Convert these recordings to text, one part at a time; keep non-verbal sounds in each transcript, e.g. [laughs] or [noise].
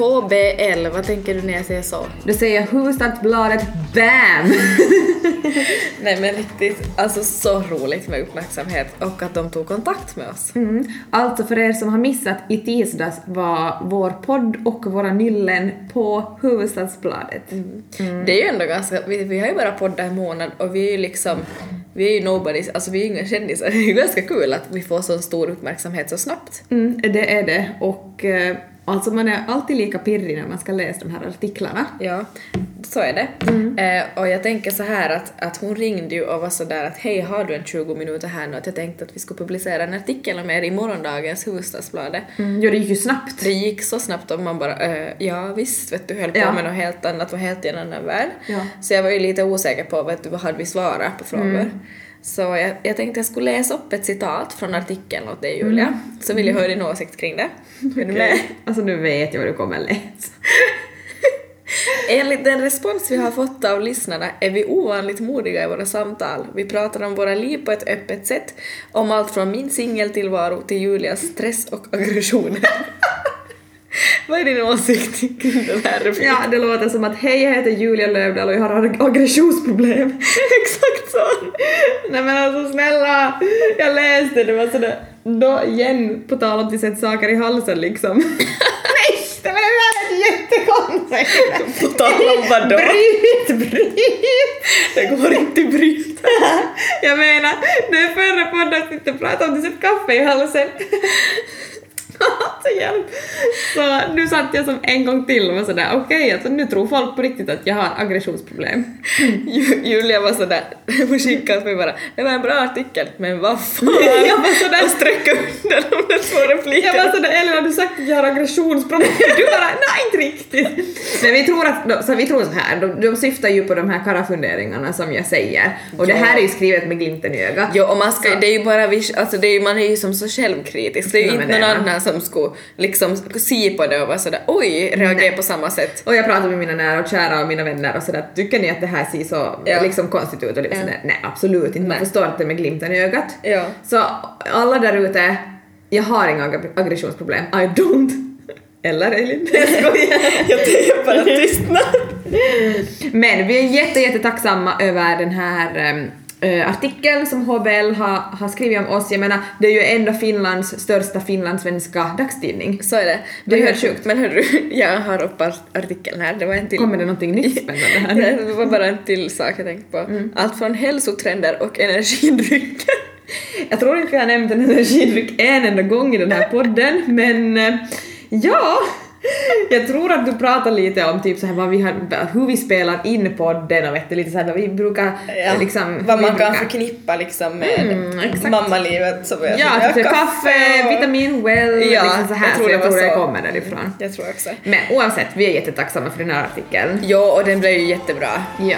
HBL, vad tänker du när jag säger så? Då säger jag Hufvudstadsbladet BAM! [laughs] Nej men riktigt, alltså så roligt med uppmärksamhet och att de tog kontakt med oss. Mm. Alltså för er som har missat, i tisdags var vår podd och våra nyllen på Hufvudstadsbladet. Mm. Det är ju ändå ganska, vi, vi har ju bara poddat en månad och vi är ju liksom, vi är ju nobodies, alltså vi är ju inga kändisar. [laughs] Det är ju ganska kul att vi får så stor uppmärksamhet så snabbt. Mm, det är det och eh, alltså man är alltid lika pirrig när man ska läsa de här artiklarna. Ja, så är det. Eh, och jag tänker så här att, att hon ringde ju och var så där att hej, har du en 20 minuter här nu? Att jag tänkte att vi skulle publicera en artikel om er i morgondagens Hufvudstadsbladet. Mm. Jo, det gick ju snabbt. Det gick så snabbt och man bara eh, ja visst vet du höll på Ja. med något helt annat och helt i en annan värld. Ja. Så jag var ju lite osäker på vet du, vad hade vi svarat på frågor. Så jag, jag tänkte jag skulle läsa upp ett citat från artikeln åt dig Julia. Så vill jag höra din åsikt kring det. Är du med? Alltså nu vet jag vad du kommer läsa. [laughs] Enligt den respons vi har fått av lyssnarna är vi ovanligt modiga i våra samtal. Vi pratar om våra liv på ett öppet sätt, om allt från min singeltillvaro till Julias stress och aggressioner. [laughs] [laughs] Vad är din åsikt kring den här? Ja, det låter som att hej, jag heter Julia Lövdahl och jag har ag- aggressionsproblem. [laughs] Exakt så! Nej men alltså snälla, jag läste det var sådär, då igen, på tal om att vi sätter saker i halsen liksom. [laughs] Nej, det var det är jättekonstigt! På tal om vadå? Bryt, bryt! Det går inte att bryta. Jag menar, det förra poddavsnittet pratade om att du sätter kaffe i halsen. [laughs] Hjälp! Så nu satt jag som en gång till och var sådär okej, alltså nu tror folk på riktigt att jag har aggressionsproblem. [laughs] Ju- Julia var sådär, hon skickade åt mig bara det var en bra artikel, men vad fan? [laughs] Jag var sådär- Och sträcka under de där två Jag replikerna. var sådär, eller har du sagt att jag har aggressionsproblem? Du bara, nej inte riktigt. Men vi tror att, så vi tror så här, de, de syftar ju på de här karafunderingarna som jag säger. Och det Ja. här är ju skrivet med glimten i ögat. Jo, och man ska, Så- det är ju bara alltså det är, man är ju som så självkritisk. Det är ju inte någon det annan som skulle liksom se på det och vara sådär oj, reagera på samma sätt. Och jag pratar med mina nära och kära och mina vänner och sådär, tycker ni att det här ser så Ja. liksom konstigt ut? Och är Ja. nej absolut inte, man förstår är med glimten i ögat. Ja. Så alla där ute, jag har inga ag- aggressionsproblem, I don't. [laughs] Eller Elin? [laughs] Jag skojar. Jag bara tystnad. [laughs] Men vi är jätte, jätte tacksamma över den här ehm, eh, artikeln som HBL har, har skrivit om oss. Jag menar, det är ju ändå Finlands största finlandssvenska dagstidning. Så är det. Det är helt sjukt. Men hörru, [laughs] jag har upp art- artikeln här, det var en till. Kommer det någonting nytt [laughs] spännande här? Det var bara en till sak jag tänkte på. Allt från hälsotrender och energidrycker. [laughs] Jag tror inte vi har nämnt en energidryck en enda gång i den här podden, men eh, ja, [laughs] jag tror att du pratar lite om typ så här vad vi har, hur vi spelar in podden och vet du, lite så här vad vi brukar eh, liksom... vad man kan brukar- förknippa liksom med Mm, mammalivet som jag Ja, typ här kaffe, vitamin, well, Ja, liksom så här, jag tror så jag det tror det så. kommer därifrån. Jag tror också. Men oavsett, vi är jättetacksamma för den här artikeln. Ja, och den blev ju jättebra. Ja.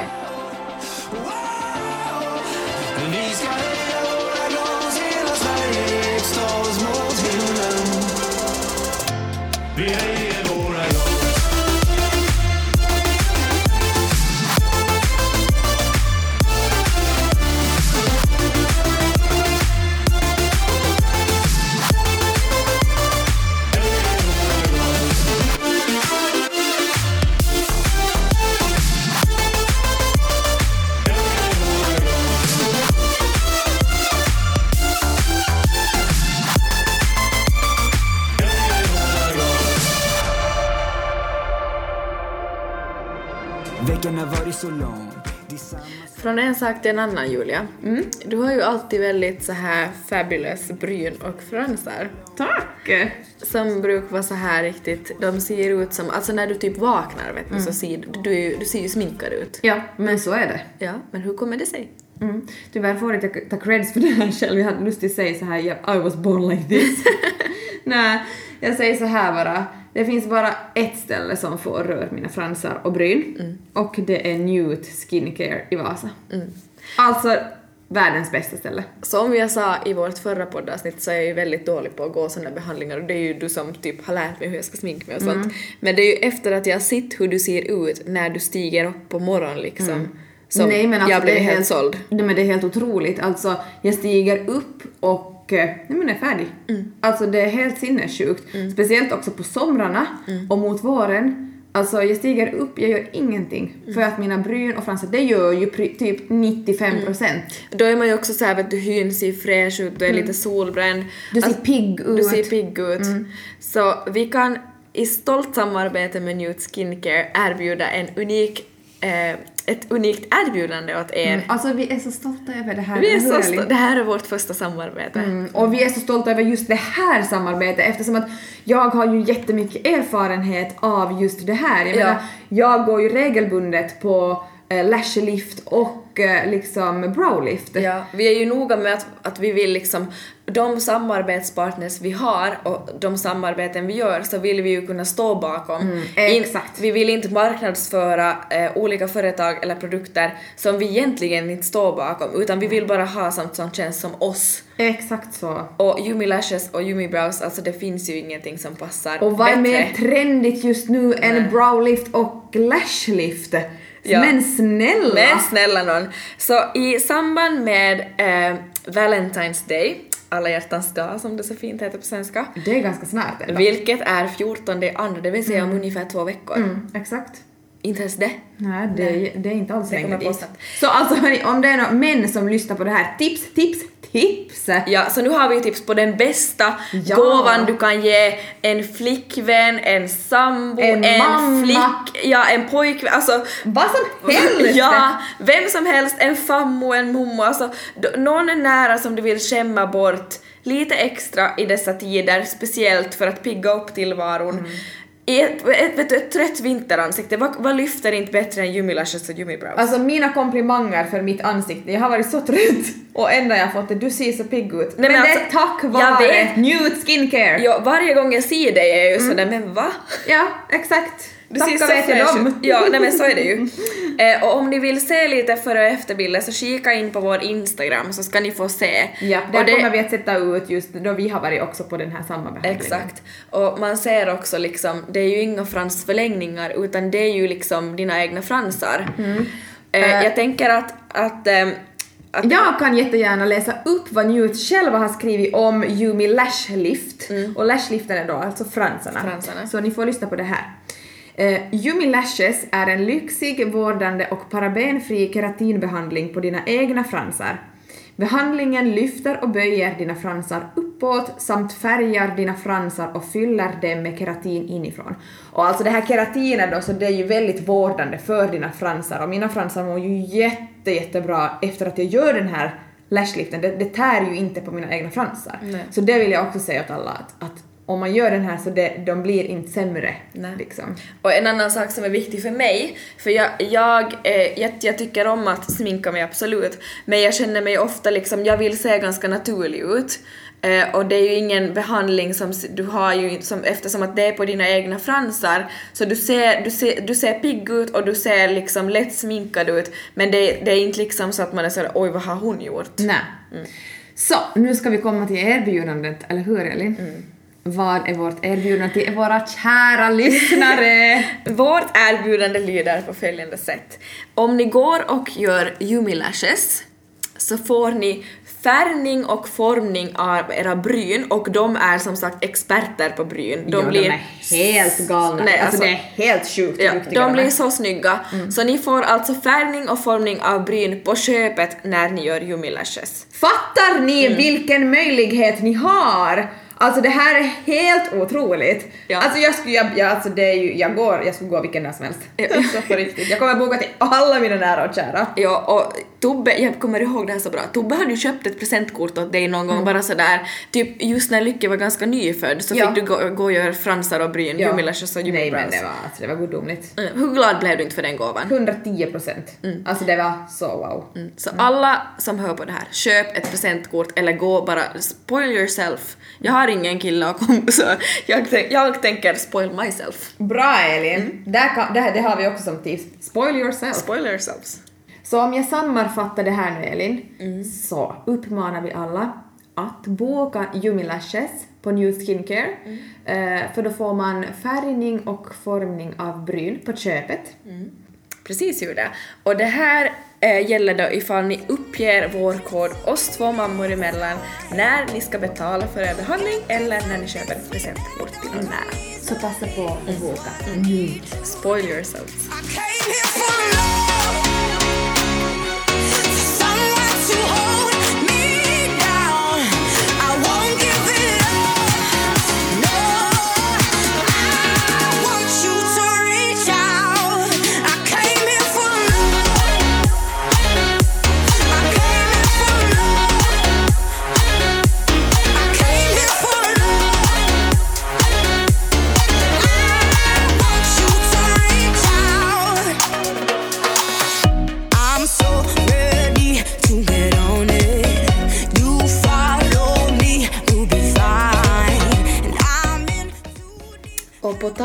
Vi Från en sak till en annan Julia. Du har ju alltid väldigt så här fabulous bryn och fransar. Tack! Som brukar vara så här riktigt, de ser ut som, alltså när du typ vaknar vet du så ser du, du, ser ju sminkad ut. Ja, men så är det. Ja, men hur kommer det sig? Mm. Tyvärr får inte jag ta creds för det här själv. Jag hade lust att säga så här, "Yep, I was born like this. [laughs] Nej, jag säger så här bara. Det finns bara ett ställe som får röra mina fransar och bryn. Och det är Newt Skincare i Vasa. Alltså, världens bästa ställe. Som jag sa i vårt förra poddavsnitt så är jag ju väldigt dålig på att gå sådana behandlingar och det är ju du som typ har lärt mig hur jag ska sminka mig och sånt. Men det är ju efter att jag har sett hur du ser ut när du stiger upp på morgonen liksom som Nej, men alltså, jag blev helt såld. Nej, men det är helt otroligt. Alltså, jag stiger upp och och eh, nej men är färdig. Alltså det är helt sinnessjukt. Speciellt också på somrarna och mot våren. Alltså jag stiger upp, jag gör ingenting. För att mina bryn och fransar, det gör ju typ 95 procent. Då är man ju också såhär vet du hyn ser fräsch ut, du är lite solbränd. Du ser Alltså, pigg ut. Du ser pigg ut. Så vi kan i stolt samarbete med Newt Skincare erbjuda en unik, eh, ett unikt erbjudande åt er. Alltså vi är så stolta över det här. Vi är så Elin? sto- det här är vårt första samarbete. Mm, och vi är så stolta över just det här samarbetet eftersom att jag har ju jättemycket erfarenhet av just det här. Jag Ja. menar, jag går ju regelbundet på eh, lash lift och eh, liksom browlift. Ja, vi är ju noga med att, att vi vill liksom, de samarbetspartners vi har och de samarbeten vi gör så vill vi ju kunna stå bakom. Mm, exakt. vi vill inte marknadsföra eh, olika företag eller produkter som vi egentligen inte står bakom utan vi vill bara ha sånt som känns som oss. Exakt så. Och Yumi Lashes och Yumi Brows, alltså det finns ju ingenting som passar Och vad är mer trendigt just nu än browlift och lashlift? Ja. Men snälla! Men snälla någon. Så i samband med eh, Valentine's Day, alla hjärtans dag som det så fint heter på svenska, Det är ganska snart ändå. vilket är 14 andra, det vill säga om ungefär två veckor. Mm, exakt. Inte ens det. Nej, det, är- det är inte alls på dit. Så alltså hörni, om det är några män som lyssnar på det här, tips, tips, tips! Ja, så nu har vi tips på den bästa Ja. gåvan du kan ge en flickvän, en sambo, En mamma. flick, ja en pojkvän, alltså Vad som helst! Ja, vem som helst, en fammo, en mommo, alltså någon är nära som du vill skämma bort lite extra i dessa tider, speciellt för att pigga upp tillvaron. Mm. I ett, ett, ett trött vinteransikte, vad, vad lyfter inte bättre än Yumi Lashes och Yumi Brows? Alltså mina komplimanger för mitt ansikte, jag har varit så trött och ändå jag har fått det, du ser så pigg ut. Nej, men, men det är alltså, tack vare. Newt Skincare! ja, varje gång jag ser dig är jag ju Mm. sådär, men va? Ja, exakt. Du ser Tacka så vet jag dem. Ja, nej men så är det ju. [laughs] Eh, och om ni vill se lite före och efterbilder så kika in på vår Instagram så ska ni få se. Ja, där och det, kommer vi att sätta ut just då vi har varit också på den här samma behandlingen. Exakt. Och man ser också liksom, det är ju inga fransförlängningar utan det är ju liksom dina egna fransar. Mm. Eh, Eh. jag tänker att, att, ehm, att Jag kan jättegärna läsa upp vad Newt själva har skrivit om Yumi Lash Lift. Och lashliften är då alltså fransarna. Fransarna. Så ni får lyssna på det här. Uh, Yumi Lashes är en lyxig, vårdande och parabenfri keratinbehandling på dina egna fransar. Behandlingen lyfter och böjer dina fransar uppåt samt färgar dina fransar och fyller dem med keratin inifrån. Och alltså det här keratinet då, så det är ju väldigt vårdande för dina fransar och mina fransar mår ju jätte, jättebra efter att jag gör den här lashliften. Det, det tär ju inte på mina egna fransar. Nej. Så det vill jag också säga åt alla att, att om man gör den här så det, de blir inte sämre. Nej. Liksom. Och en annan sak som är viktig för mig, för jag, jag, eh, jag, jag tycker om att sminka mig absolut, men jag känner mig ofta liksom, jag vill se ganska naturlig ut. Eh, och det är ju ingen behandling som du har ju som, eftersom att det är på dina egna fransar, så du ser, du ser, du ser pigg ut och du ser liksom lätt sminkad ut, men det, det är inte liksom så att man är sådär oj vad har hon gjort? Nej. Mm. Så, nu ska vi komma till erbjudandet, eller hur Elin? Mm. Vad är vårt erbjudande till våra kära lyssnare? [laughs] Vårt erbjudande lyder på följande sätt. Om ni går och gör Yumi Lashes så får ni färgning och formning av era bryn och de är som sagt experter på bryn. De, ja, de är helt galna. Nej, alltså, alltså- det är helt sjukt Ja, de är. blir så snygga. Så ni får alltså färgning och formning av bryn på köpet när ni gör Yumi Lashes. Fattar ni Mm. vilken möjlighet ni har? Alltså det här är helt otroligt. Ja. Alltså jag skulle, jag, jag, alltså det är ju, jag går, jag skulle gå vilken dag som helst. Ja. Alltså [laughs] på riktigt. Jag kommer boka till alla mina nära och kära. Ja, och Tobbe, jag kommer ihåg det här så bra, Tobbe hade ju köpt ett presentkort åt dig någon gång bara sådär, typ just när Lykke var ganska nyfödd så Ja. fick du gå, gå och göra fransar och bryn, ja. Lashes och Nej men det var, alltså, det var gudomligt. Mm, Hur glad blev du inte för den gåvan? 110 procent. Alltså det var så wow. Mm. Så alla som hör på det här, köp ett presentkort eller gå bara, spoil yourself. Jag har ingen kille och kom, så [laughs] jag, jag tänker spoil myself. Bra Elin! Mm. Där kan, det, det har vi också som tips. Spoil yourself. Spoil yourselves. Så om jag sammanfattar det här nu Elin, Mm. så uppmanar vi alla att boka Yumi Lashes på New Skincare, Mm. eh, för då får man färgning och formning av bryn på köpet. Precis gjorde. Och det här eh, gäller då ifall ni uppger vår kod oss två mammor emellan när ni ska betala för er behandling eller när ni köper ett presentkort till någon nära. Så passa på att boka. Spoil yourselves.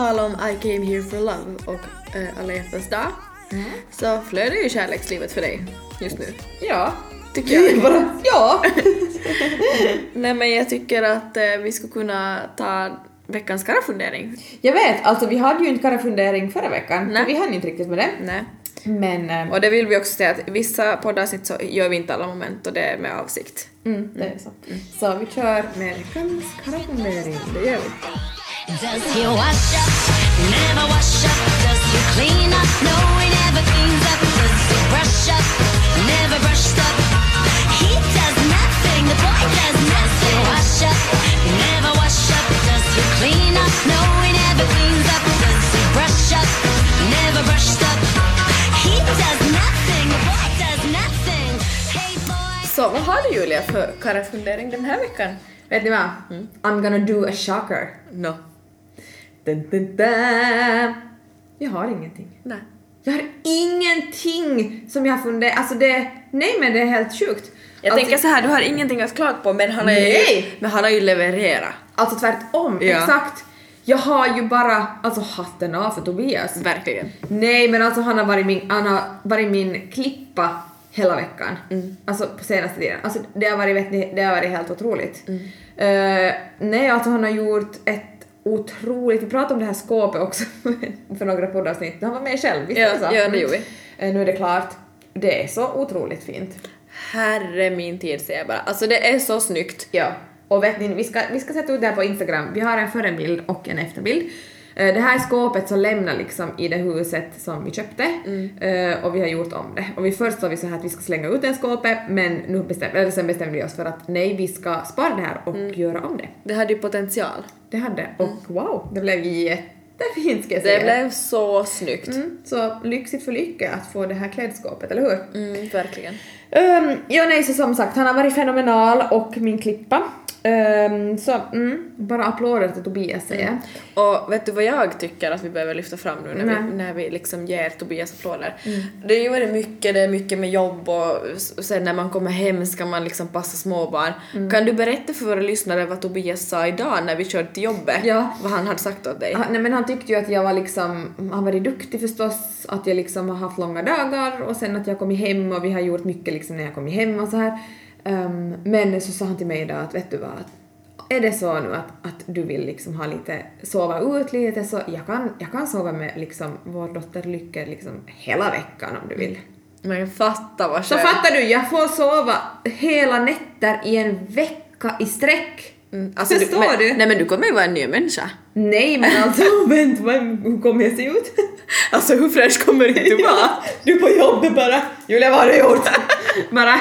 Tal om I came here for love och eh, alla hjärtans dag så flödar ju kärlekslivet för dig just nu. Ja. Tycker jag. [laughs] Bara, ja. [laughs] Nej men jag tycker att eh, vi skulle kunna ta veckans karafundering. Jag vet, alltså vi hade ju inte karafundering förra veckan, Nej. för vi hann inte riktigt med det. Nej. Men eh, Och det vill vi också säga att vissa poddavsnitt så gör vi inte alla moment och det är med avsikt. mm, det är så. Så vi kör med veckans karafundering, det gör vi. Does he wash up? Never wash up. Does he clean up? No, he never cleans up. Does he brush up? Never brushed up. He does nothing. The boy does nothing. Wash up? Never wash up. Does he clean up? No, he never cleans up. Does he brush up? Never brushed up. He does nothing. The boy does nothing. Hey boy. Så vad har du Julia för karafundering den här veckan? Vet ni vad? I'm gonna do a shocker. No. Dun, dun, dun. Jag har ingenting. Nej. Jag har ingenting som jag har funderat, alltså det, nej men det är helt sjukt. Jag alltså, tänker så här, du har ingenting att klaga på men han har ju, men han har ju levererat. Alltså tvärtom, Ja. exakt. Jag har ju bara, alltså hatten av för Tobias. Verkligen. Nej men alltså han har varit min, han har varit min klippa hela veckan. Mm. Alltså på senaste tiden. Alltså det har varit, vet ni, det har varit helt otroligt. Mm. Eh, nej alltså han har gjort ett otroligt, vi pratade om det här skåpet också [laughs] för några poddavsnitt. Han var med själv, visst Ja, är det så? ja, det gjorde vi. Eh, nu är det klart. Det är så otroligt fint. Herre min tid säger jag bara. Alltså det är så snyggt. Ja. Och vet ni, vi ska, vi ska sätta ut det här på Instagram. Vi har en förebild och en efterbild. Eh, Det här är skåpet som lämnar liksom i det huset som vi köpte Eh, och vi har gjort om det. Och vi först sa vi så här att vi ska slänga ut det skåpet men nu bestäm, eller sen bestämde vi oss för att nej, vi ska spara det här och göra om det. Det hade ju potential. Det hade och wow, det blev jättefint ska jag Det säga. blev så snyggt. Mm, så lyxigt för lycka att få det här klädskåpet, eller hur? Mm, verkligen. Um, ja, nej, så som sagt, han har varit fenomenal och min klippa. Ehm, så, mm, bara applåder till Tobias säger jag. Och vet du vad jag tycker att vi behöver lyfta fram nu när, Nej. vi, när vi liksom ger Tobias applåder? Det är ju väldigt mycket, det är mycket med jobb och sen när man kommer hem ska man liksom passa småbarn. Kan du berätta för våra lyssnare vad Tobias sa idag när vi körde till jobbet? Ja. Vad han hade sagt åt dig? Han, nej, men han tyckte ju att jag var liksom, han var duktig förstås, att jag liksom har haft långa dagar och sen att jag kommit hem och vi har gjort mycket liksom när jag kommit hem och så här. Ehm, men så sa han till mig idag att vet du vad, är det så nu att, att du vill liksom ha lite, sova ut lite så jag kan, jag kan sova med liksom vår dotter Lykke liksom hela veckan om du vill. Men fatta vad Så skönt. fattar du, jag får sova hela nätter i en vecka i sträck. Mm, Förstår men, du? Nej men du kommer ju vara en ny människa. Nej men alltså, [laughs] vänta, vad- hur kommer jag se ut? [laughs] Alltså hur fräsch kommer inte [laughs] du vara? Du på jobbet bara, Julia vad har du gjort? bara,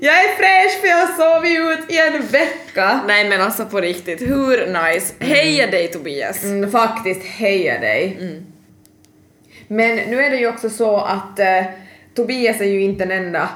jag är fräsch för jag har sovit ut i en vecka. Nej men alltså på riktigt, hur nice? Heja dig Tobias! Mm, faktiskt, heja dig. Men nu är det ju också så att eh, Tobias är ju inte den enda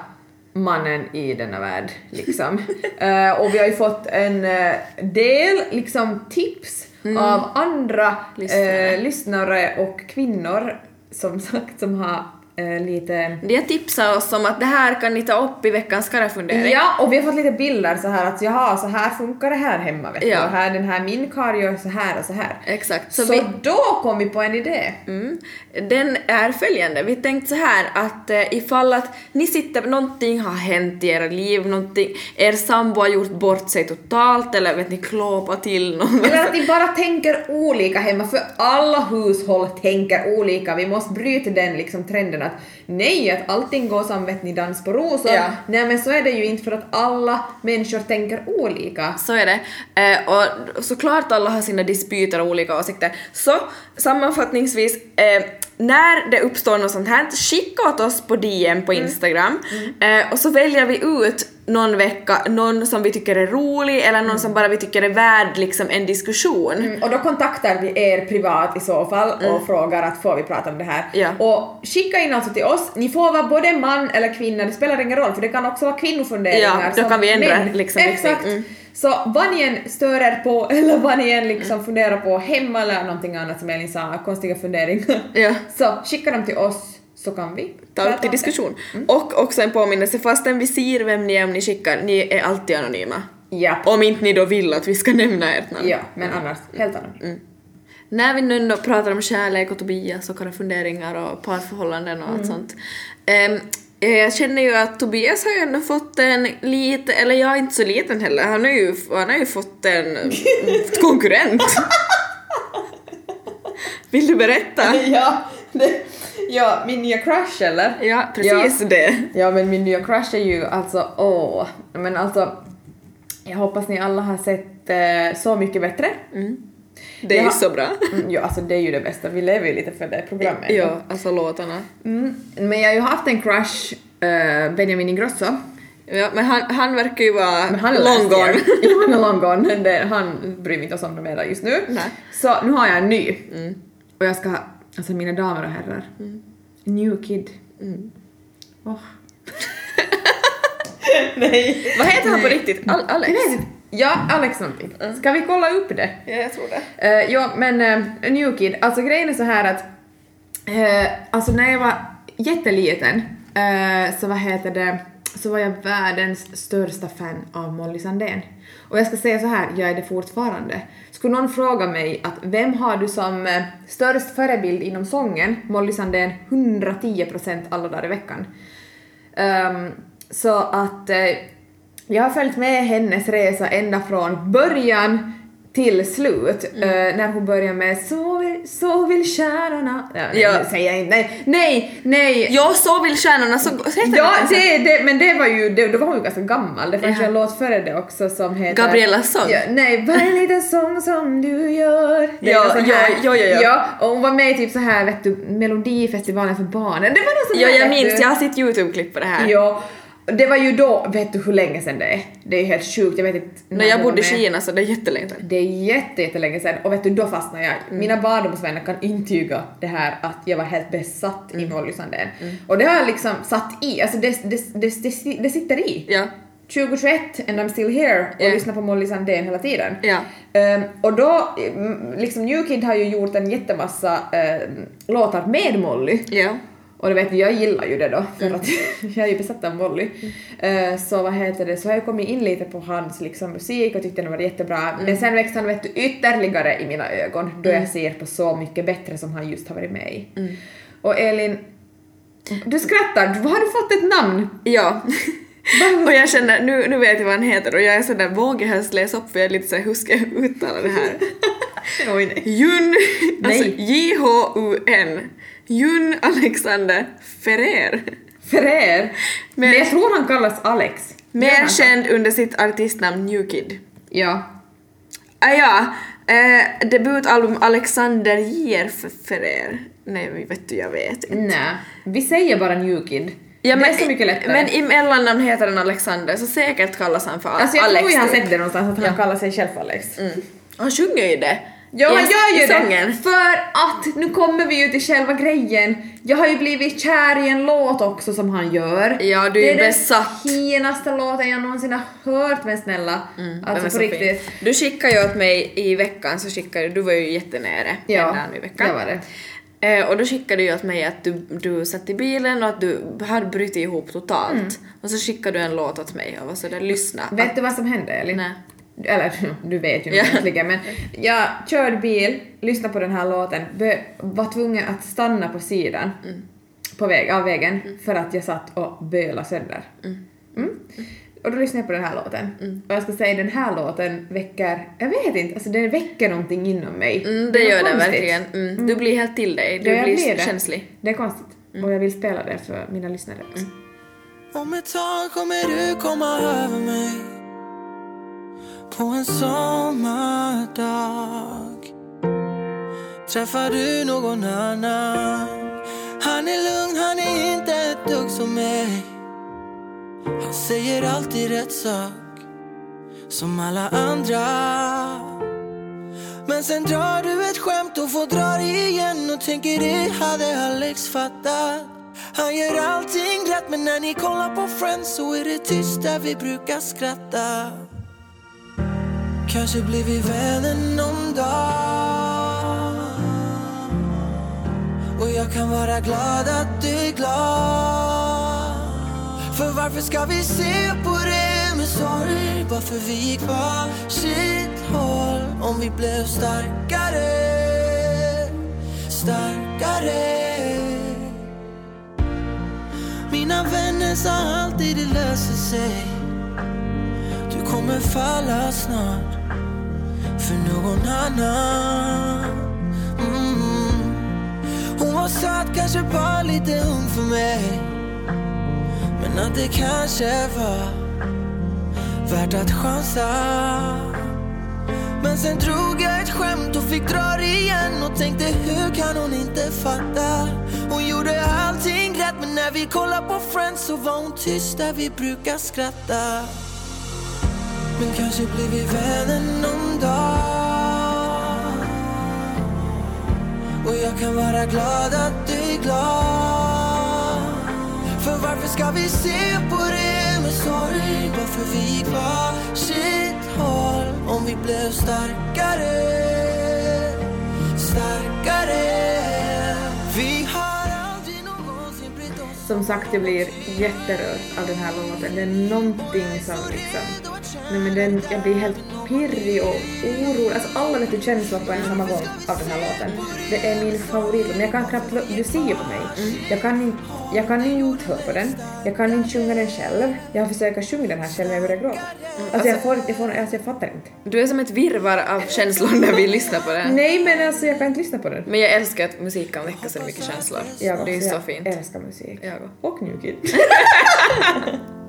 mannen i denna värld liksom. [laughs] Eh, och vi har ju fått en eh, del liksom tips av andra Lyssnare. lyssnare. lyssnare och kvinnor som sagt som har eh, lite De har tipsat oss om att det här kan ni ta upp i veckans karafundering. Ja, och vi har fått lite bilder så här att jaha, så här funkar det här hemma vet du. Ja. Och här, den här min karl gör så här och så här. Exakt. Så, Så, vi, då kom vi på en idé. mm, den är följande. Vi tänkte så här att eh, ifall att ni sitter, någonting har hänt i era liv, någonting, er sambo har gjort bort sig totalt eller vet ni klåpa till någon. Eller att ni bara tänker olika hemma, för alla hushåll tänker olika. Vi måste bryta den liksom trenden trenden att nej, att allting går som vet ni dans på rosor. Ja. Nej men så är det ju inte för att alla människor tänker olika. Så är det. Eh, och såklart alla har sina dispyter och olika åsikter. Så sammanfattningsvis, eh, när det uppstår något sånt här, skicka åt oss på DM på Instagram eh, och så väljer vi ut någon vecka någon som vi tycker är rolig eller någon som bara vi tycker är värd liksom en diskussion. Mm, och då kontaktar vi er privat i så fall och frågar att får vi prata om det här. Ja. Och skicka in alltså till oss, ni får vara både man eller kvinna, det spelar ingen roll för det kan också vara kvinnofunderingar. Ja, då kan vi ändra, män. liksom, Exakt. Mm. Så vad ni än stör er på [laughs] eller vad ni än liksom Mm. funderar på hemma eller någonting annat som Elin sa, konstiga funderingar. Ja. [laughs] Så skicka dem till oss så kan vi Ta upp till diskussion. Och också en påminnelse, fastän vi ser vem ni är om ni skickar, ni är alltid anonyma. Ja. Om inte ni då vill att vi ska [laughs] nämna ert namn. Ja, men annars helt annorlunda. När vi nu pratar om kärlek och Tobias och våra funderingar och parförhållanden och allt sånt. Ehm, eh, jag känner ju att Tobias har ju ändå fått en lite, eller jag är inte så liten heller, han har ju, han har ju fått en mm, [laughs] konkurrent. Vill du berätta? [laughs] Ja, det, ja, min nya crush eller? Ja, precis det. Ja men min nya crush är ju alltså åh, men alltså jag hoppas ni alla har sett eh, Så mycket bättre. Det är ju så bra. Mm, ja alltså det är ju det bästa, vi lever ju lite för det programmet. Ja, alltså låtarna. Mm, men jag har ju haft en crush, eh, Benjamin Ingrosso. Ja, men han, han verkar ju vara long gone. Ja, han är long gone. [laughs] Det, han bryr mig inte oss om det mera just nu. Nej. Så nu har jag en ny. Och jag ska, alltså mina damer och herrar. New Kid. Åh. [laughs] Nej. Vad heter han på riktigt? Al- Alex? Jag vet inte. Ja, Alex någonting. Ska vi kolla upp det? Ja, jag tror det. Uh, ja, men uh, New Kid, alltså grejen är så här att eh, alltså när jag var jätteliten eh, så vad heter det, så var jag världens största fan av Molly Sandén. Och jag ska säga så här, jag är det fortfarande. Skulle någon fråga mig att vem har du som eh, störst förebild inom sången? Molly Sandén 110% alla dagar i veckan. Ehm, så att eh, jag har följt med hennes resa ända från början till slut. Mm. eh, när hon börjar med Så vill, så vill stjärnorna... Ja, nej, Ja. det säger jag inte. Nej, nej, nej. Ja, så vill stjärnorna så... heter Ja, så? det, det, men det var ju, det, då var hon ju ganska gammal. Det fanns ju Ja. en låt före det också som heter... Gabriellas sång? Ja, nej, bara en liten sång som du gör. Det Ja, ja, ja, ja, ja. och hon var med i typ så här, vet du, Melodifestivalen för barnen. Det var någon sån Ja, jag minns, jag har sett YouTube-klipp på det här. Ja, det var ju då, vet du hur länge sedan det är? Det är helt sjukt, jag vet inte När jag bodde i. Kina så det är jättelänge sedan. Det är jätte, jättelänge sedan och vet du, då fastnade jag. Mm. Mina barndomsvänner kan intyga det här att jag var helt besatt Mm. i Molly Sandén. Och det har jag liksom satt i, alltså det, det, det, det, det sitter i. Ja. 2021 and I'm still here och Ja. lyssnar på Molly Sandén hela tiden. Ja. Ehm, och då, mm, liksom New Kid har ju gjort en jättemassa uh, låtar med Molly. Ja. Och du vet, jag gillar ju det då, för Mm. att [laughs] jag är ju besatt av Molly. Eh, så vad heter det, så har jag kommit in lite på hans liksom, musik och tyckte den var jättebra. Mm. Men sen växte han vet du, ytterligare i mina ögon då jag ser på Så mycket bättre som han just har varit med i. Mm. Och Elin, du skrattar, har du fått ett namn? Ja. [laughs] och jag känner, nu, nu vet jag vad han heter och jag är sådär, vågar jag helst läsa upp för jag är lite såhär, hur ska jag uttala det här? [laughs] Oj nej. Jun, alltså. J-H-U-N. Jun Alexander Ferrer. Ferrer. Men, Men- jag tror han kallas Alex. Mer han känd under sitt artistnamn New Kid. Ja. Ah, ja, eh, debutalbum Alexander J.R. Ferrer. Nej, vet du, jag vet inte. Nej, vi säger bara New Kid. Ja, det men, är så mycket lättare. Men i mellannamn heter den Alexander, så säkert kallas han för alltså jag Alex. tror jag har typ. sett det någonstans att han Ja. kallar sig själv för Alex. Han sjunger ju det. Ja, han gör ju det! För att, nu kommer vi ju till själva grejen. Jag har ju blivit kär i en låt också som han gör. Ja, du är det är besatt. den finaste låten jag någonsin har hört men snälla. Är alltså så på riktigt. fin. Du skickade ju åt mig i veckan, så skickade du, du var ju jättenere Ja, i veckan. det var det. Eh, och då skickade du ju åt mig att du, du satt i bilen och att du hade brutit ihop totalt. Och så skickade du en låt åt mig och var sådär lyssna. Mm. Vet du vad som hände Elin? Nej. Eller [laughs] du vet ju Ja. egentligen men jag körde bil, lyssnade på den här låten, var tvungen att stanna på sidan Mm. på väg, av vägen för att jag satt och bölade sönder. Mm. Och då lyssnade jag på den här låten. Mm. Och jag ska säga den här låten väcker, jag vet inte, alltså den väcker någonting inom mig. Mm, det är gör den verkligen. Mm. Du blir helt till dig, du blir, blir det. känslig. Det är konstigt. Och jag vill spela det för mina lyssnare också. Om ett tag kommer du komma över mig på en sommardag Träffar du någon annan Han är lugn, han är inte ett dugg som mig Han säger alltid rätt sak Som alla andra men sen drar du ett skämt och får dra det igen och tänker det hade Alex fattat. Han gör allting rätt men när ni kollar på Friends så är det tyst där vi brukar skratta. Kanske blir vi vänner någon dag. Och jag kan vara glad att du är glad. För varför ska vi se på det med sorg? Bara för vi gick varsitt håll. Om vi blev starkare, starkare. Mina vänner sa alltid det löser sig. Kommer falla snart för någon annan. Mm. Hon var söt, kanske bara lite ung för mig. Men att det kanske var värt att chansa. Men sen drog jag ett skämt och fick dra det igen och tänkte hur kan hon inte fatta? Hon gjorde allting rätt men när vi kollar på Friends så var hon tyst där vi brukar skratta. Men kanske blir vi vänner någon dag. Och jag kan vara glad att du är glad. För varför ska vi se på det med sorg? Varför vi gick var sitt håll? Om vi blev starkare, starkare. Vi har aldrig någonsin brytt oss Som sagt, jag blir jätterörd av den här låten. Det är någonting som liksom... Nej men den, jag blir helt pirrig och orolig. Alltså alla vet du känslor på en samma gång av den här låten. Det är min favorit, men jag kan knappt... Du ser ju på mig. Jag kan inte... Jag kan inte höra på den. Jag kan inte sjunga den själv. Jag har försökt sjunga den här själv men jag börjar gråta. Alltså, jag får inte... Jag, får, alltså jag fattar inte. Du är som ett virrvarr av känslor när vi lyssnar på den. Nej men alltså jag kan inte lyssna på den. Men jag älskar att musik kan väcka så mycket känslor. Jag det är också, så jag fint. älskar musik. Jag. Och New Kid. [laughs] [laughs]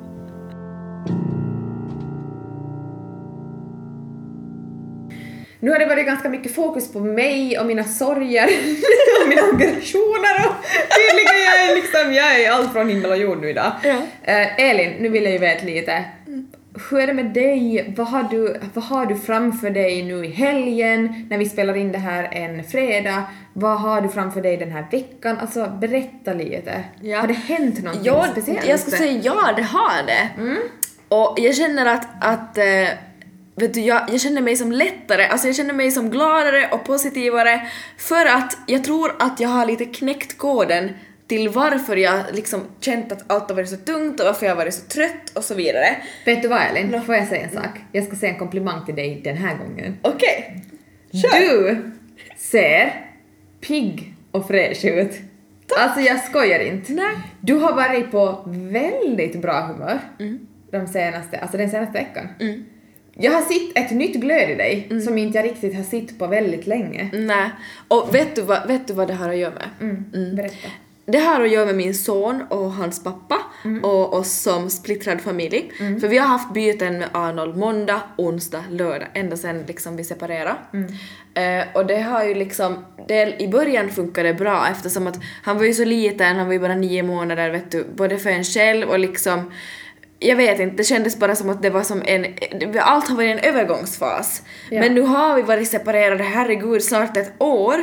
Nu har det varit ganska mycket fokus på mig och mina sorger [laughs] och mina aggressioner och tydligen jag är liksom, jag är allt från himmel och jord nu idag. Ja. Eh, Elin, nu vill jag ju veta lite. Hur är det med dig? Vad har, du, vad har du framför dig nu i helgen när vi spelar in det här en fredag? Vad har du framför dig den här veckan? Alltså berätta lite. Ja. Har det hänt någonting Ja, speciellt? jag skulle säga ja, det har det. Och jag känner att, att eh, vet du, jag, jag känner mig som lättare, alltså jag känner mig som gladare och positivare för att jag tror att jag har lite knäckt koden till varför jag liksom känt att allt har varit så tungt och varför jag har varit så trött och så vidare. Vet du vad Elin? Får jag säga en sak? Jag ska säga en komplimang till dig den här gången. Okej. Du ser pigg och fräsch ut. Alltså jag skojar inte. Nej. Du har varit på väldigt bra humör de senaste, alltså den senaste veckan. Jag har sett ett nytt glöd i dig som inte jag riktigt har sett på väldigt länge. Nej. Och vet du, vad, vet du vad det har att göra med? Mm. Berätta. Det har att göra med min son och hans pappa och oss som splittrad familj. För vi har haft byten med Arnold måndag, onsdag, lördag, ända sen liksom vi separerade. Eh, och det har ju liksom, det, i början funkade det bra eftersom att han var ju så liten, han var ju bara nio månader vet du, både för en själv och liksom jag vet inte, det kändes bara som att det var som en, allt har varit en övergångsfas. Ja. Men nu har vi varit separerade, herregud, snart ett år.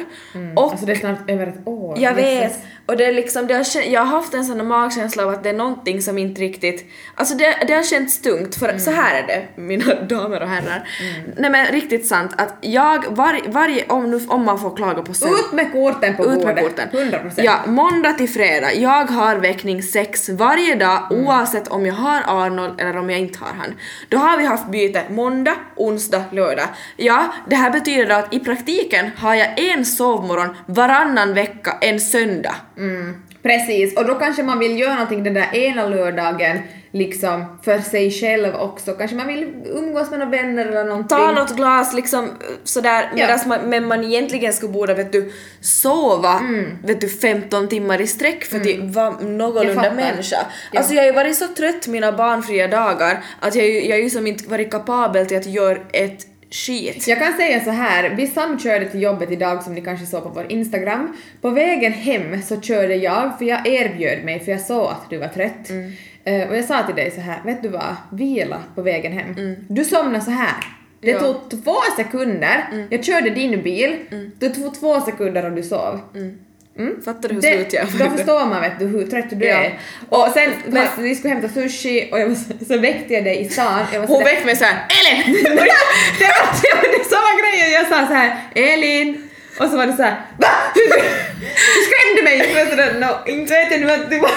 Och Alltså det är snart över ett år. jag vet. Och det är liksom, det har, jag har haft en sån magkänsla av att det är någonting som inte riktigt... Alltså det, det har känts tungt, för så här är det, mina [laughs] damer och herrar. Nej men riktigt sant, att jag, var, varje, om, nu, om man får klaga på sömn... Ut med korten på Ut med korten. 100%. Ja, måndag till fredag. Jag har väckning sex varje dag oavsett om jag har Arnold eller om jag inte har han. Då har vi haft byte måndag, onsdag, lördag. Ja, det här betyder att i praktiken har jag en sovmorgon varannan vecka en söndag. Precis, och då kanske man vill göra någonting den där ena lördagen liksom för sig själv också. Kanske man vill umgås med några vänner eller någonting. Ta något glas liksom sådär Ja. man, men man egentligen skulle borde vet du sova Mm. vet du 15 timmar i sträck för att vara Jag någorlunda människa. Ja. Alltså jag har ju varit så trött mina barnfria dagar att jag har ju som inte varit kapabel till att göra ett skit. Jag kan säga så här, vi samkörde till jobbet idag som ni kanske såg på vår Instagram. På vägen hem så körde jag, för jag erbjöd mig för jag såg att du var trött. Eh, och jag sa till dig så här, vet du vad, vila på vägen hem. Du somnade så här. Det Ja. tog två sekunder, jag körde din bil, det tog två sekunder och du sov. Fattar du hur Det, slut jag då var? förstår man vet du hur trött du Ja. är. Och sen Men- vi skulle hämta sushi och jag var, så, väckte jag dig i stan. Jag var så Hon väckte mig såhär Elin! [laughs] det var, det var det samma grej jag sa så här Elin och så var det så här va? Du, [laughs] skrämde mig! Jag var sådär no, inte vet jag nu att du var...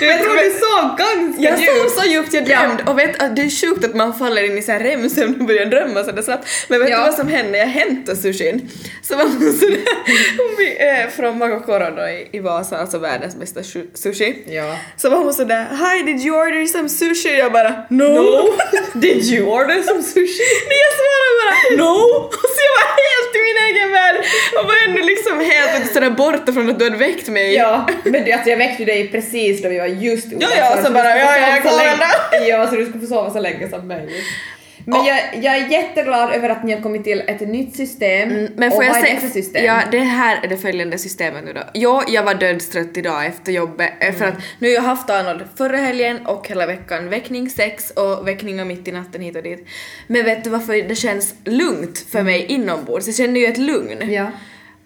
Jag tror du sov ganska Jag sov djupt. så djupt jag drömde och vet det är sjukt att man faller in i så här REM-sömn och börjar drömma sådär snabbt. Men vet Ja. du vad som hände jag hämtade sushin? Så var hon sådär, fick, eh, från Magokoro då i, i Vasa, alltså världens bästa sushi. Ja. Så var hon sådär Hi did you order some sushi? Jag bara No! [laughs] Did you order some sushi? [laughs] Men jag svarade bara No! Och [laughs] så jag var helt i min egen värld och var ändå liksom helt sådär borta från att du hade väckt mig. Ja, men du, alltså jag väckte dig precis då vi var just Ja, ja, så bara, ja, jag går länge- [laughs] Ja, så du skulle få sova så länge som möjligt. Men jag, jag är jätteglad över att ni har kommit till ett nytt system. Mm, Men och får jag vad är det för system? ja det här är det följande systemet nu då. Jo, jag var dödstrött idag efter jobbet eh, för att nu har jag haft Arnold förra helgen och hela veckan väckning sex och väckningar mitt i natten hit och dit. Men vet du varför det känns lugnt för mig inombords? Jag känner ju ett lugn. Ja.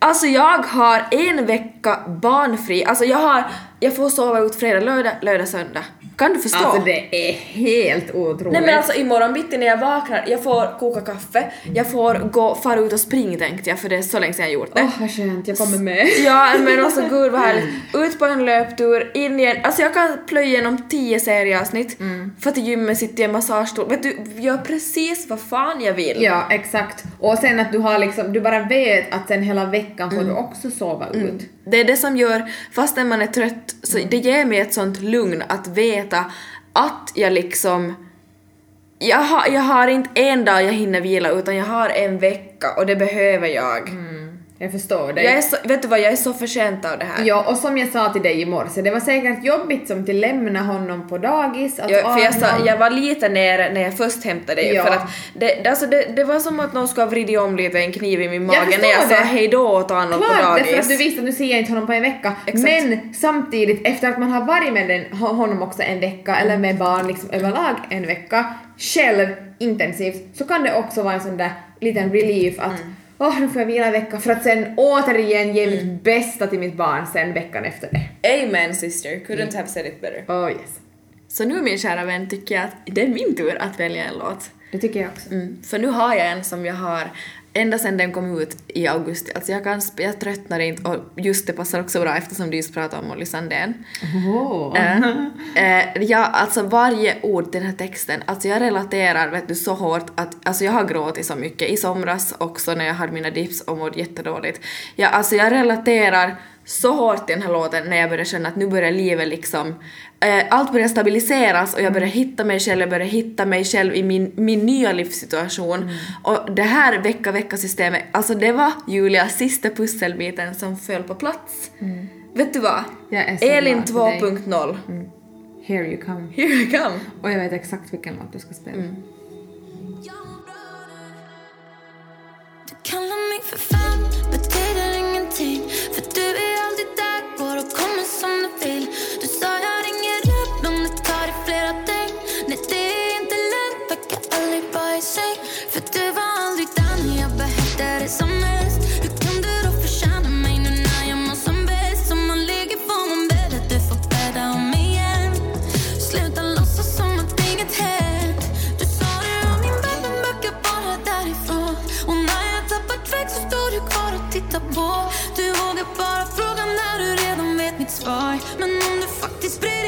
Alltså jag har en vecka barnfri, alltså jag har, jag får sova ut fredag, lördag, lördag, söndag. Kan du förstå? Alltså det är helt otroligt. Nej men alltså imorgon bitti när jag vaknar, jag får koka kaffe, jag får gå, fara ut och springa tänkte jag för det är så länge sedan jag gjort det. Åh vad skönt, jag kommer med. Ja men alltså gud vad härligt. Ut på en löptur, in igen, alltså jag kan plöja igenom 10 serieavsnitt, Mm. för till gymmet sitter jag i en massagestol, vet du, gör precis vad fan jag vill. Ja, exakt. Och sen att du har liksom, du bara vet att sen hela veckan får Mm. du också sova ut. Det är det som gör, fastän man är trött, så Mm. det ger mig ett sånt lugn att veta att jag liksom jag har, jag har inte en dag jag hinner vila utan jag har en vecka och det behöver jag. Jag förstår dig. Jag är så, vet du vad, jag är så förtjänt av det här. Ja, och som jag sa till dig i morse, det var säkert jobbigt som till lämna honom på dagis. Alltså Jag, för jag, sa, jag var lite nere när jag först hämtade dig Ja. för att det, det, alltså det, det var som att någon skulle ha vridit om lite en kniv i min Jag mage när jag sa det. hej då åt Arnold på Klart, dagis. därför att du visste att nu ser jag inte honom på en vecka. Exakt. Men samtidigt, efter att man har varit med den, ho- honom också en vecka, eller med barn liksom överlag en vecka, själv intensivt, så kan det också vara en sån där liten relief att Mm. Åh, nu får jag vila en vecka för att sen återigen ge mitt bästa till mitt barn sen veckan efter det. Amen sister, couldn't have said it better. Oh yes. Så nu min kära vän tycker jag att det är min tur att välja en låt. Det tycker jag också. Mm. För nu har jag en som jag har ända sedan den kom ut i augusti. Alltså jag, kan, jag tröttnar inte och just det passar också bra eftersom du just pratade om Molly Sandén. Oh. Eh, [laughs] eh, ja, alltså varje ord i den här texten, alltså jag relaterar vet du, så hårt att alltså jag har gråtit så mycket. I somras också när jag hade mina dips och mådde jättedåligt. Ja, alltså jag relaterar så hårt till den här låten när jag börjar känna att nu börjar livet liksom, eh, allt börjar stabiliseras och jag börjar hitta mig själv, jag börjar hitta mig själv i min, min nya livssituation. Och det här vecka-vecka-systemet, alltså det var Julias sista pusselbiten som föll på plats. Vet du vad? Elin glad för dig. 2.0. Here you come. Here I come. Och jag vet exakt vilken låt du ska spela. Du kallar mig för fan, betyder ingenting För du är och kommer som du svar. Men om du faktiskt bryr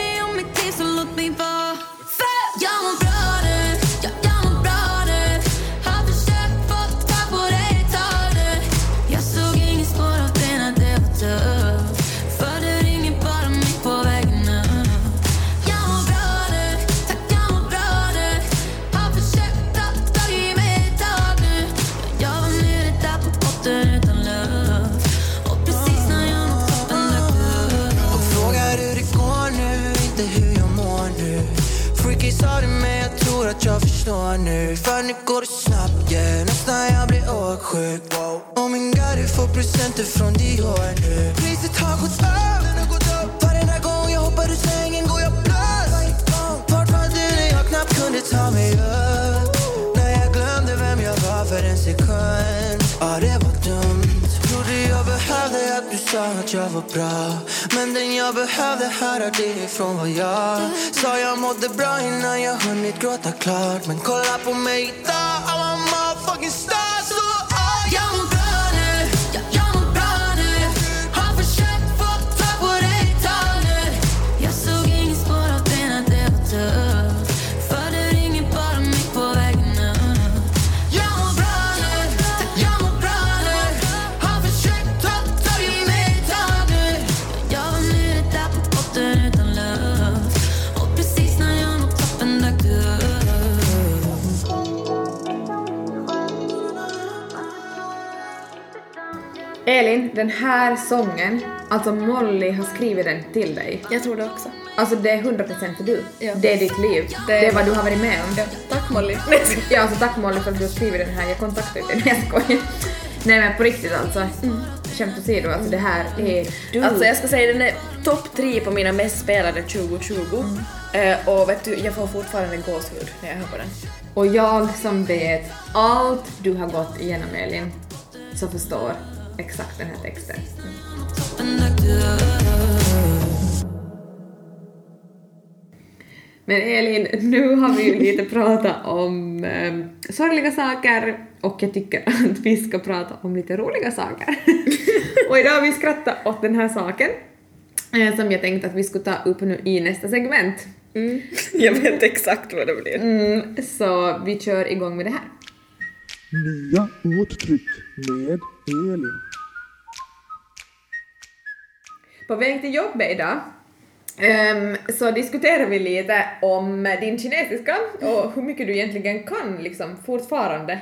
bra. Men den jag behövde höra det ifrån var jag Sa. Jag mådde bra innan jag hunnit gråta klart. Men kolla på mig idag, Elin, den här sången, alltså Molly har skrivit den till dig. Jag tror det också. Alltså det är 100% du. Ja. Det är ditt liv. Det Det är- vad du har varit med om. Ja, tack Molly. [laughs] Ja, alltså tack Molly för att du har skrivit den här. Jag kontaktade dig. Nej, jag skojar. Nej men på riktigt alltså. Skämt åsido, alltså det här är du. Alltså jag ska säga den är topp tre på mina mest spelade 2020. Eh, och vet du, jag får fortfarande gåshud när jag hör på den. Och jag som vet allt du har gått igenom Elin, så förstår exakt den här texten. Men Elin, nu har vi ju lite pratat om um, sorgliga saker och jag tycker att vi ska prata om lite roliga saker. [laughs] och idag har vi skrattat åt den här saken eh, som jag tänkte att vi skulle ta upp nu i nästa segment. Jag vet exakt vad det blir. Mm, så vi kör igång med det här. Nya uttryck med Elin. På väg till jobbet idag ehm, så diskuterar vi lite om din kinesiska och hur mycket du egentligen kan liksom fortfarande.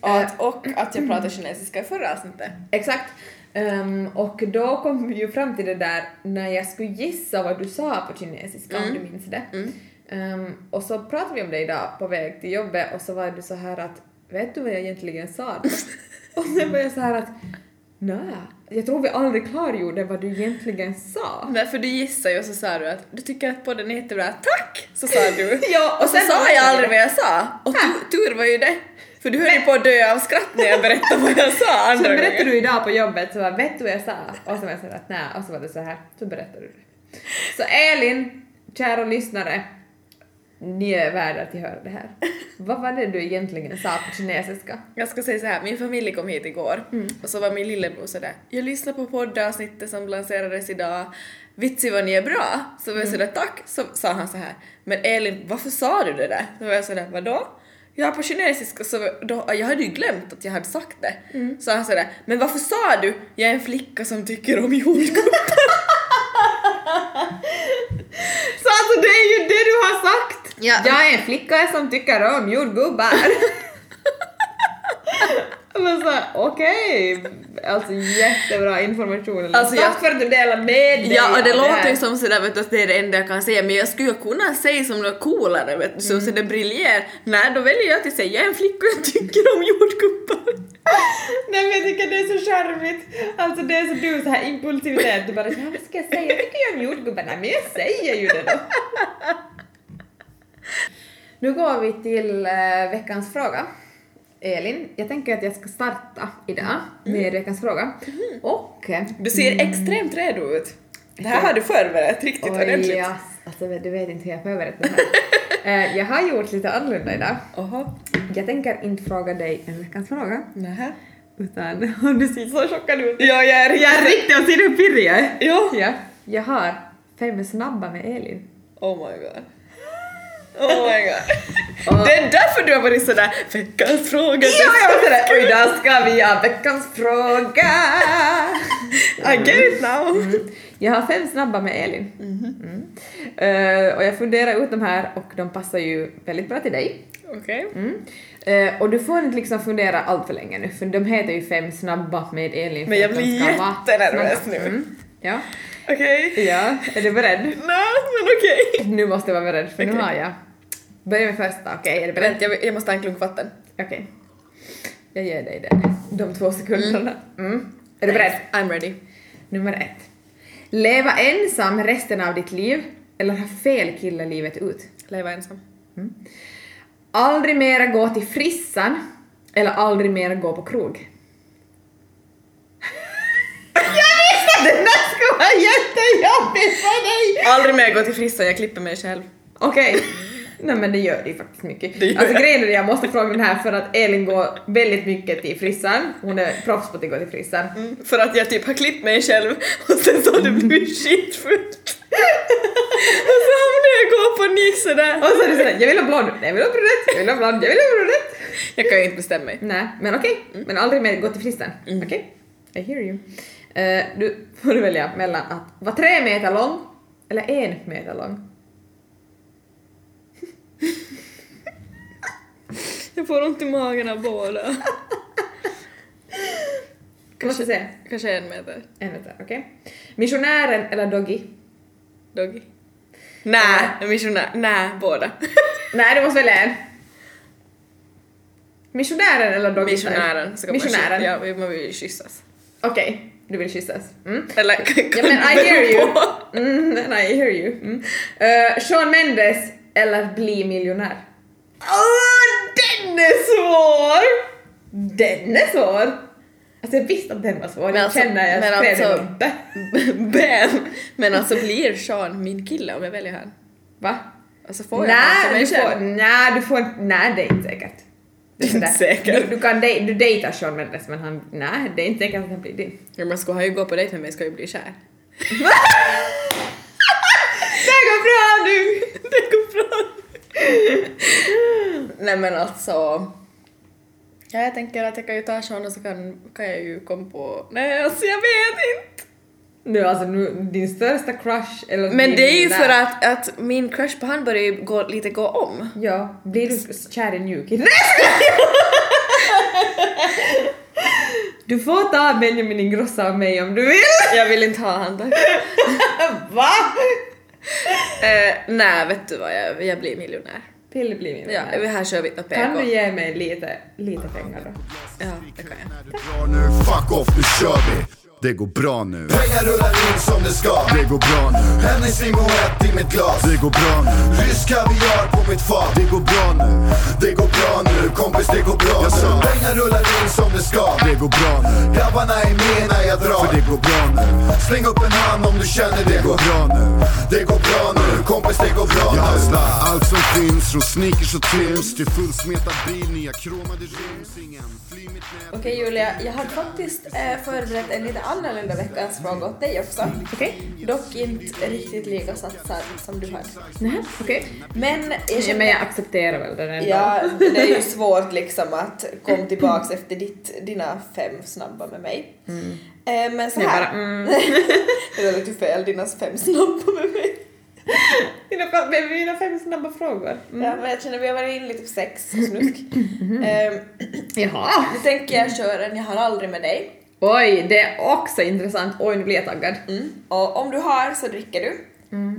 Och att, och att jag pratade kinesiska i förra avsnittet. Exakt. Ehm, och då kom vi ju fram till det där när jag skulle gissa vad du sa på kinesiska om du minns det. Ehm, och så pratade vi om det idag på väg till jobbet och så var du så här att vet du vad jag egentligen sa då? [laughs] och sen var jag så här att nej, jag tror vi aldrig klargjorde vad du egentligen sa. Nej, för du gissade ju och så sa du att du tycker att podden är jättebra. Tack! Så sa du. [laughs] Ja, och och så sen sa jag aldrig vad jag sa. Och tu- tur var ju det. För du höll ju på att dö av skratt när jag berättade vad jag sa [laughs] Så andra berättade gången. du idag på jobbet så bara, vet du vad jag sa? Och så var jag så här att nej, och så var det så här, så berättade du det. Så Elin, kära lyssnare, ni är värda att höra det här. Vad var det du egentligen sa på kinesiska? Jag ska säga så här, min familj kom hit igår Mm. och så var min lillebror sådär, jag lyssnade på poddavsnittet som lanserades idag, vitsi vad ni är bra. Så var jag Mm. sådär tack, så sa han så här, men Elin varför sa du det där? Så var jag sådär, vadå? Ja på kinesiska så då, jag hade ju glömt att jag hade sagt det. Mm. Så han sådär, men varför sa du jag är en flicka som tycker om jordgubbar? [laughs] Så alltså det är ju det du har sagt! Ja. Jag är en flicka som tycker om jordgubbar. [laughs] Men så okej, alltså jättebra information. Alltså, Tack jag- för att du delar med dig Ja och det av låter ju som sådär vet du att det är det enda jag kan säga men jag skulle ju kunna säga som något coolare vet du så, så det briljerar. Nej då väljer jag att säga jag är en flicka och jag tycker om jordgubbar. Nej men jag tycker det är så charmigt. Alltså det är så du så här impulsivitet. Du bara här, vad ska jag säga? Jag tycker ju om jordgubbar. Nej men jag säger ju det då. [laughs] Nu går vi till eh, veckans fråga. Elin, jag tänker att jag ska starta idag med veckans fråga. Och... eh, Du ser extremt redo ut. Det här har du förberett riktigt Oj, ordentligt. ja, alltså du vet inte hur jag förberett det här. [laughs] Eh, jag har gjort lite annorlunda idag. Oho. Jag tänker inte fråga dig en veckans fråga. Nähä. Utan, [laughs] du ser så chockad ut. Ja jag är Jag är riktigt, och ser du hur pirrig jag är? Ja. Ja. Jag har fem snabba med Elin. Oh my god. Oh my [laughs] god. Det är därför du har varit sådär veckans fråga. Ja, jag var sådär, oj då ska vi ha veckans fråga. I get it now. Jag har fem snabba med Elin. Mm. Eh, och jag funderar ut de här och de passar ju väldigt bra till dig. Okej. Mm. Eh, och du får inte liksom fundera allt för länge nu för de heter ju fem snabba med Elin. Men jag blir jättenervös nu. Mm. Ja. Okej. ja, är du beredd? Nej men okej. Nu måste jag vara beredd för nu Okej. har jag Börja med första, okej, är du beredd? Vänta, jag, jag måste ha en klunk vatten. Okej. Jag ger dig den, de två sekunderna. Mm. Är du beredd? I'm ready. Nummer ett. Leva ensam resten av ditt liv eller ha fel kille livet ut. Leva ensam. Aldrig mera gå till frissan eller aldrig mera gå på krog. [laughs] jag visste att den vara jättejobbig för dig! Aldrig mer gå till frissan, jag klipper mig själv. Okej. Nej men det gör det ju faktiskt mycket. Det alltså grejen är att jag måste fråga den här för att Elin går väldigt mycket till frissan. Hon är proffs på att gå till frissan. För att jag typ har klippt mig själv och sen så har det blivit skitfullt. och så hamnade jag gå på panik sådär. Och så är det sådär, jag vill ha blond, jag vill ha brunett, jag vill ha blond, jag vill ha brunett. Jag kan ju inte bestämma mig. Nej, men okej. Men aldrig mer gå till frissan. Okej? I hear you. Eh, du får du välja mellan att vara tre meter lång eller en meter lång. Jag får ont i magen av båda. Måste se. Kanske en meter. En meter, okej. Missionären eller Doggy? Doggy. Nej, missionär. Nej, båda. Nej, du måste välja en. Missionären eller Doggy? Missionären. Så kan man Missionären. ky- Ja, man vill ju kyssas. Okej, du vill kyssas. Mm. Eller Ja men I hear you. Mm, I hear you. Mm. Uh, Sean Mendes eller bli miljonär? Åh, den är svår! Den är svår! Alltså jag visste att den var svår, Men jag alltså- känner jag men skrev alltså-. Ben. [laughs] Men alltså blir Sean min kille om jag väljer han? Va? Alltså får jag som Nej, mig du får, nej, du får inte, nej det är inte säkert. Det är Inte säkert. Du, du kan dej, du dejtar Sean Mendes men han, nej det är inte säkert att han blir din. Ja, men ska han ju gå på dejt med mig ska ju bli kär. [laughs] Det går bra nu! [laughs] Det går bra. [laughs] Nej men alltså. Ja, jag tänker att jag kan ju ta Sean och så kan, kan jag ju komma på... Nej alltså jag vet inte. Nu alltså nu, din största crush eller Men det är ju för att, att min crush på han börjar ju gå, lite gå om. Ja, blir du kär i New [laughs] Kid? Du får ta Benjamin Ingrosso av mig om du vill! Jag vill inte ha han tack. [laughs] Va? eh, nej vet du vad, jag, jag blir miljonär. Pille blir min Ja, här kör vi något PK. Kan du ge mig lite, lite pengar då? Ja, det kan jag. Bra nu, nu. Det går bra nu. Pengar rullar in som det ska. Det går bra nu. Hennes limoett i mitt glas. Det går bra nu. Rysk kaviar på mitt fat. Det går bra nu. Det går bra nu. Kompis, det går bra nu. Pengar rullar in som det ska. Det går bra nu. Grabbarna är med när jag drar. För det går bra nu. Släng upp en hand om du känner det. går bra nu. Det går bra nu. Kompis, det går bra nu. Jag hustlar allt som finns. Från sneakers och tims till fullsmetad bil. Nya kromade rims. Ingen fly mitt nät. Okej Julia, jag har faktiskt eh, förberett en lite annorlunda veckans fråga åt dig också. Okej. Dock inte riktigt lika satsad som du har. Nähä, okej. Men jag Ja, men jag accepterar väl den ändå. ja, det är ju svårt liksom att komma tillbaks efter ditt, dina fem snabba med mig. Eh, men så Jag här. bara, mm. [laughs] det lät ju fel, dina fem snabba med mig. Mina, fem- mina fem snabba frågor. Mm. Ja, men jag känner vi har varit in lite på sex och snusk. [laughs] eh, Jaha. nu tänker jag köra en Jag har aldrig med dig. Oj, det är också intressant. Oj, nu blir jag taggad. Mm. Och om du har så dricker du.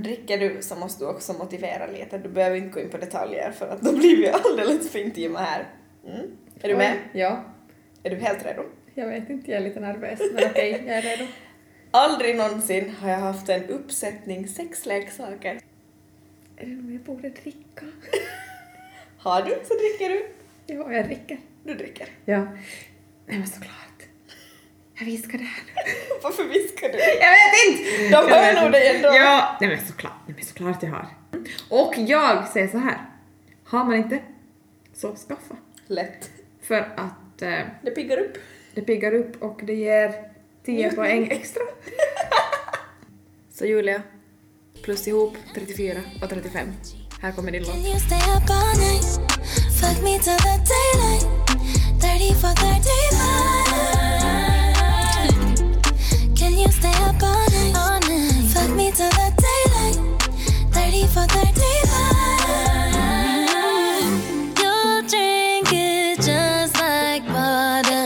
Dricker du så måste du också motivera lite. Du behöver inte gå in på detaljer för att då blir vi [laughs] alldeles för intima här. Mm. Är du med? Oj, Ja. Är du helt redo? Jag vet inte, jag är lite nervös. Men okej, jag är redo. [laughs] Aldrig någonsin har jag haft en uppsättning sexleksaker. Är det något jag borde dricka? [laughs] Har du så dricker du. Ja, jag dricker. Du dricker. Ja. Nej men såklart. Jag viskar det här. [laughs] Varför viskar du? Jag vet inte! De hör nog dig ändå. Ja, nej men såklart, nej men såklart jag har. Och jag säger så här. Har man inte, så skaffa. Lätt. För att eh, Det piggar upp. det piggar upp och det ger 10 poäng extra. [laughs] Så Julia, plus ihop 34 och 35. Här kommer din låt. Fuck me till the daylight. 30 for 35. you stay up all night. All night. Fuck me till the daylight. Dirty for dirty life. You drink it just like water.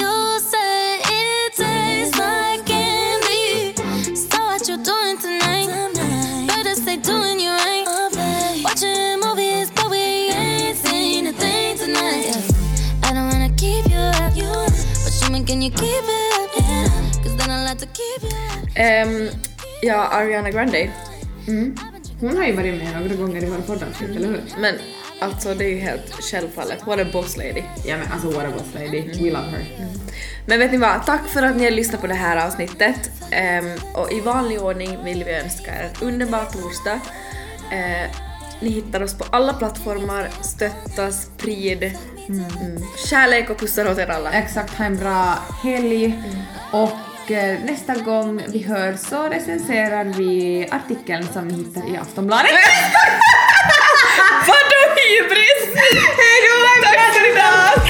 You say it tastes like candy. So what you doing tonight? Better stay doing you right. Watching movies, but we ain't seen a thing tonight. I don't wanna keep you you but can you keep it? Ehm, ja, Ariana Grande. Hon har ju varit med några gånger i våra poddavsnitt, eller hur? Men alltså det är ju helt självfallet. What a boss lady. Ja men alltså what a boss lady, we love her. Men vet ni vad? Tack för att ni har lyssnat på det här avsnittet. Ehm, och i vanlig ordning vill vi önska er en underbar torsdag. Eh, ni hittar oss på alla plattformar. Stötta, sprid. Mm. Kärlek och pussar åt er alla. Exakt, ha en bra helg och eh, nästa gång vi hörs så recenserar vi artikeln som ni hittar i Aftonbladet. [laughs] Vadå hybris? [laughs] Hejdå! Tack för idag!